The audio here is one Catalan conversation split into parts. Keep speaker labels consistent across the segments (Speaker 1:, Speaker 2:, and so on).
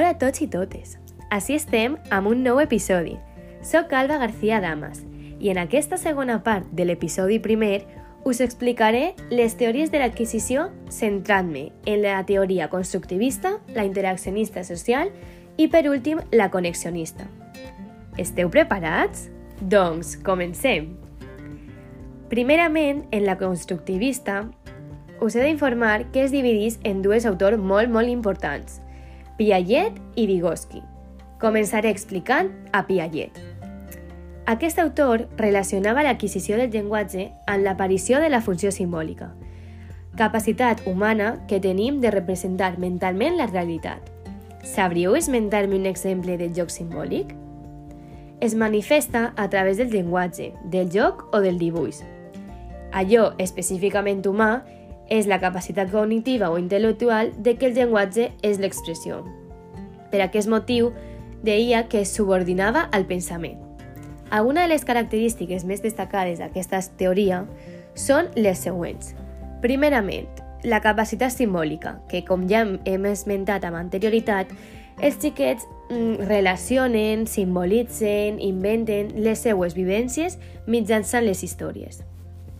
Speaker 1: Hola a tots i totes. Així estem amb un nou episodi. Soc Alba García Damas i en aquesta segona part de l'episodi primer us explicaré les teories de l'adquisició centrant-me en la teoria constructivista, la interaccionista social i, per últim, la conexionista. Esteu preparats? Doncs comencem! Primerament, en la constructivista, us he d'informar que es dividís en dues autors molt, molt importants, Piaget i Vygotsky. Començaré explicant a Piaget. Aquest autor relacionava l'adquisició del llenguatge amb l'aparició de la funció simbòlica, capacitat humana que tenim de representar mentalment la realitat. Sabríeu esmentar-me un exemple de joc simbòlic? Es manifesta a través del llenguatge, del joc o del dibuix. Allò específicament humà és la capacitat cognitiva o intel·lectual de que el llenguatge és l'expressió. Per aquest motiu, deia que es subordinava al pensament. Alguna de les característiques més destacades d'aquesta teoria són les següents. Primerament, la capacitat simbòlica, que com ja hem esmentat amb anterioritat, els xiquets mm, relacionen, simbolitzen, inventen les seues vivències mitjançant les històries.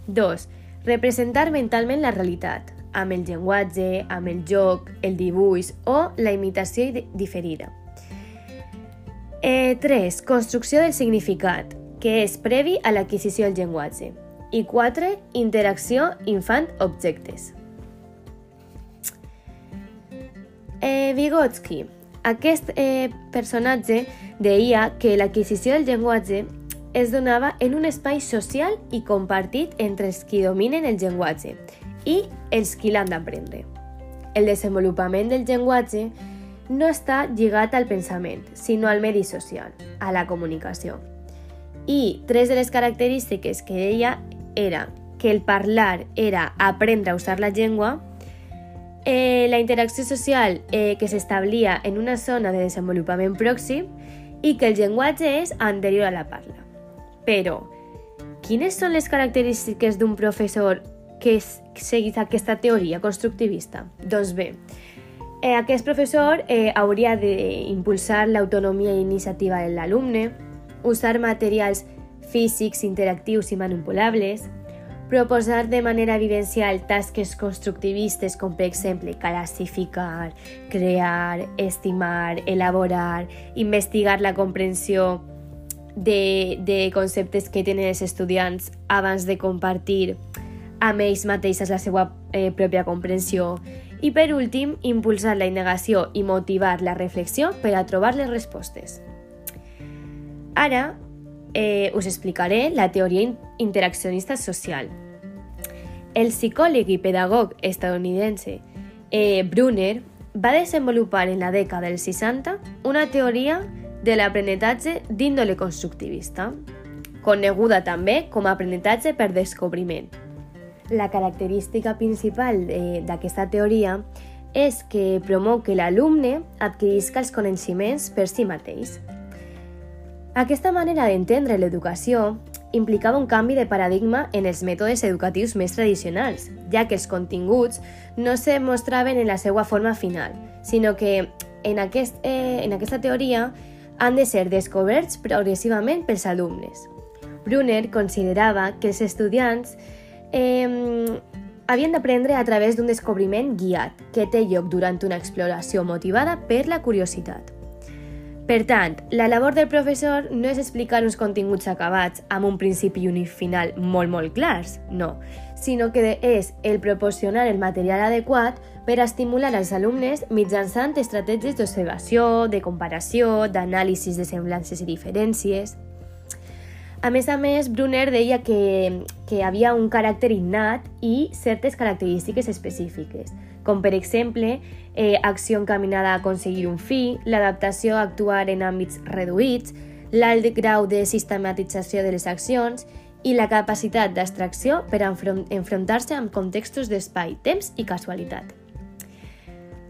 Speaker 1: 2. Representar mentalment la realitat, amb el llenguatge, amb el joc, el dibuix o la imitació diferida. Eh, 3. Construcció del significat, que és previ a l'adquisició del llenguatge. I 4. Interacció infant-objectes. Eh, Vygotsky. Aquest eh, personatge deia que l'adquisició del llenguatge es donava en un espai social i compartit entre els qui dominen el llenguatge i els qui l'han d'aprendre. El desenvolupament del llenguatge no està lligat al pensament, sinó al medi social, a la comunicació. I tres de les característiques que deia era que el parlar era aprendre a usar la llengua, eh, la interacció social eh, que s'establia en una zona de desenvolupament pròxim i que el llenguatge és anterior a la parla. Però, quines són les característiques d'un professor que seguís aquesta teoria constructivista? Doncs bé, Eh, aquest professor eh, hauria d'impulsar l'autonomia i iniciativa de l'alumne, usar materials físics, interactius i manipulables, proposar de manera vivencial tasques constructivistes com per exemple classificar, crear, estimar, elaborar, investigar la comprensió de, de conceptes que tenen els estudiants abans de compartir amb ells mateixes la seva eh, pròpia comprensió i per últim, impulsar la indagació i motivar la reflexió per a trobar les respostes. Ara eh, us explicaré la teoria interaccionista social. El psicòleg i pedagog estadounidense eh, Brunner va desenvolupar en la dècada dels 60 una teoria de l'aprenentatge d'índole constructivista, coneguda també com a aprenentatge per descobriment. La característica principal d'aquesta teoria és que promou que l'alumne adquirisca els coneixements per si mateix. Aquesta manera d'entendre l'educació implicava un canvi de paradigma en els mètodes educatius més tradicionals, ja que els continguts no se mostraven en la seva forma final, sinó que en, aquest, eh, en aquesta teoria han de ser descoberts progressivament pels alumnes. Brunner considerava que els estudiants eh, havien d'aprendre a través d'un descobriment guiat que té lloc durant una exploració motivada per la curiositat. Per tant, la labor del professor no és explicar uns continguts acabats amb un principi i un final molt, molt clars, no, sinó que és el proporcionar el material adequat per estimular els alumnes mitjançant estratègies d'observació, de comparació, d'anàlisis de semblances i diferències. A més a més, Brunner deia que, que havia un caràcter innat i certes característiques específiques, com per exemple eh, acció encaminada a aconseguir un fi, l'adaptació a actuar en àmbits reduïts, l'alt grau de sistematització de les accions i la capacitat d'abstracció per enfrontar-se amb contextos d'espai, temps i casualitat.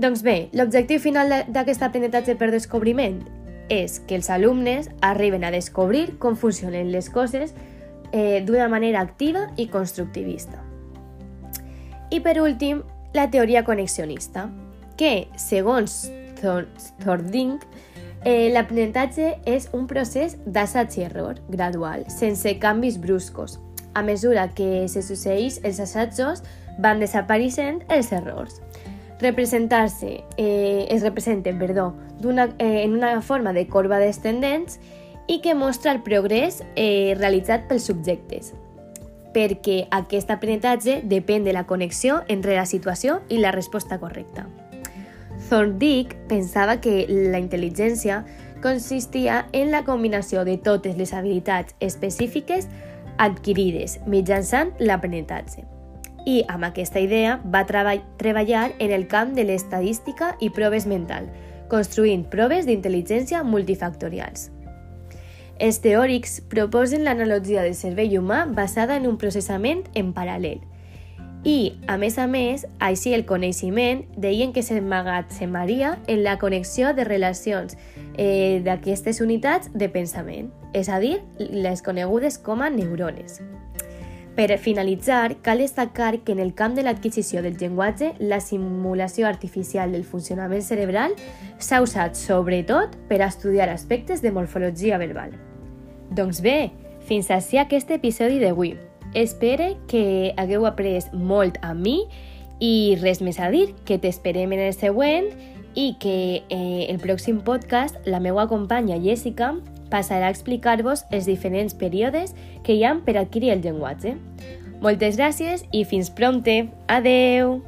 Speaker 1: Doncs bé, l'objectiu final d'aquest aprenentatge per descobriment és que els alumnes arriben a descobrir com funcionen les coses eh, d'una manera activa i constructivista. I per últim, la teoria conexionista, que, segons Thording, eh, l'aprenentatge és un procés d'assaig i error gradual, sense canvis bruscos. A mesura que se succeeix els assajos, van desapareixent els errors. Representar-se eh, es representen perdó, una, eh, en una forma de corba descendents i que mostra el progrés eh, realitzat pels subjectes, perquè aquest aprenentatge depèn de la connexió entre la situació i la resposta correcta. Thorndike pensava que la intel·ligència consistia en la combinació de totes les habilitats específiques adquirides mitjançant l'aprenentatge. I amb aquesta idea va treballar en el camp de l'estadística i proves mental, construint proves d'intel·ligència multifactorials. Els teòrics proposen l'analogia del cervell humà basada en un processament en paral·lel. I, a més a més, així el coneixement deien que s'emmagatzemaria en la connexió de relacions eh, d'aquestes unitats de pensament, és a dir, les conegudes com a neurones. Per finalitzar, cal destacar que en el camp de l'adquisició del llenguatge, la simulació artificial del funcionament cerebral s'ha usat sobretot per a estudiar aspectes de morfologia verbal. Doncs bé, fins així aquest episodi d'avui. Espero que hagueu après molt a mi i res més a dir, que t'esperem en el següent i que eh, el pròxim podcast la meva companya Jessica passarà a explicar-vos els diferents períodes que hi ha per adquirir el llenguatge. Moltes gràcies i fins prompte. Adeu!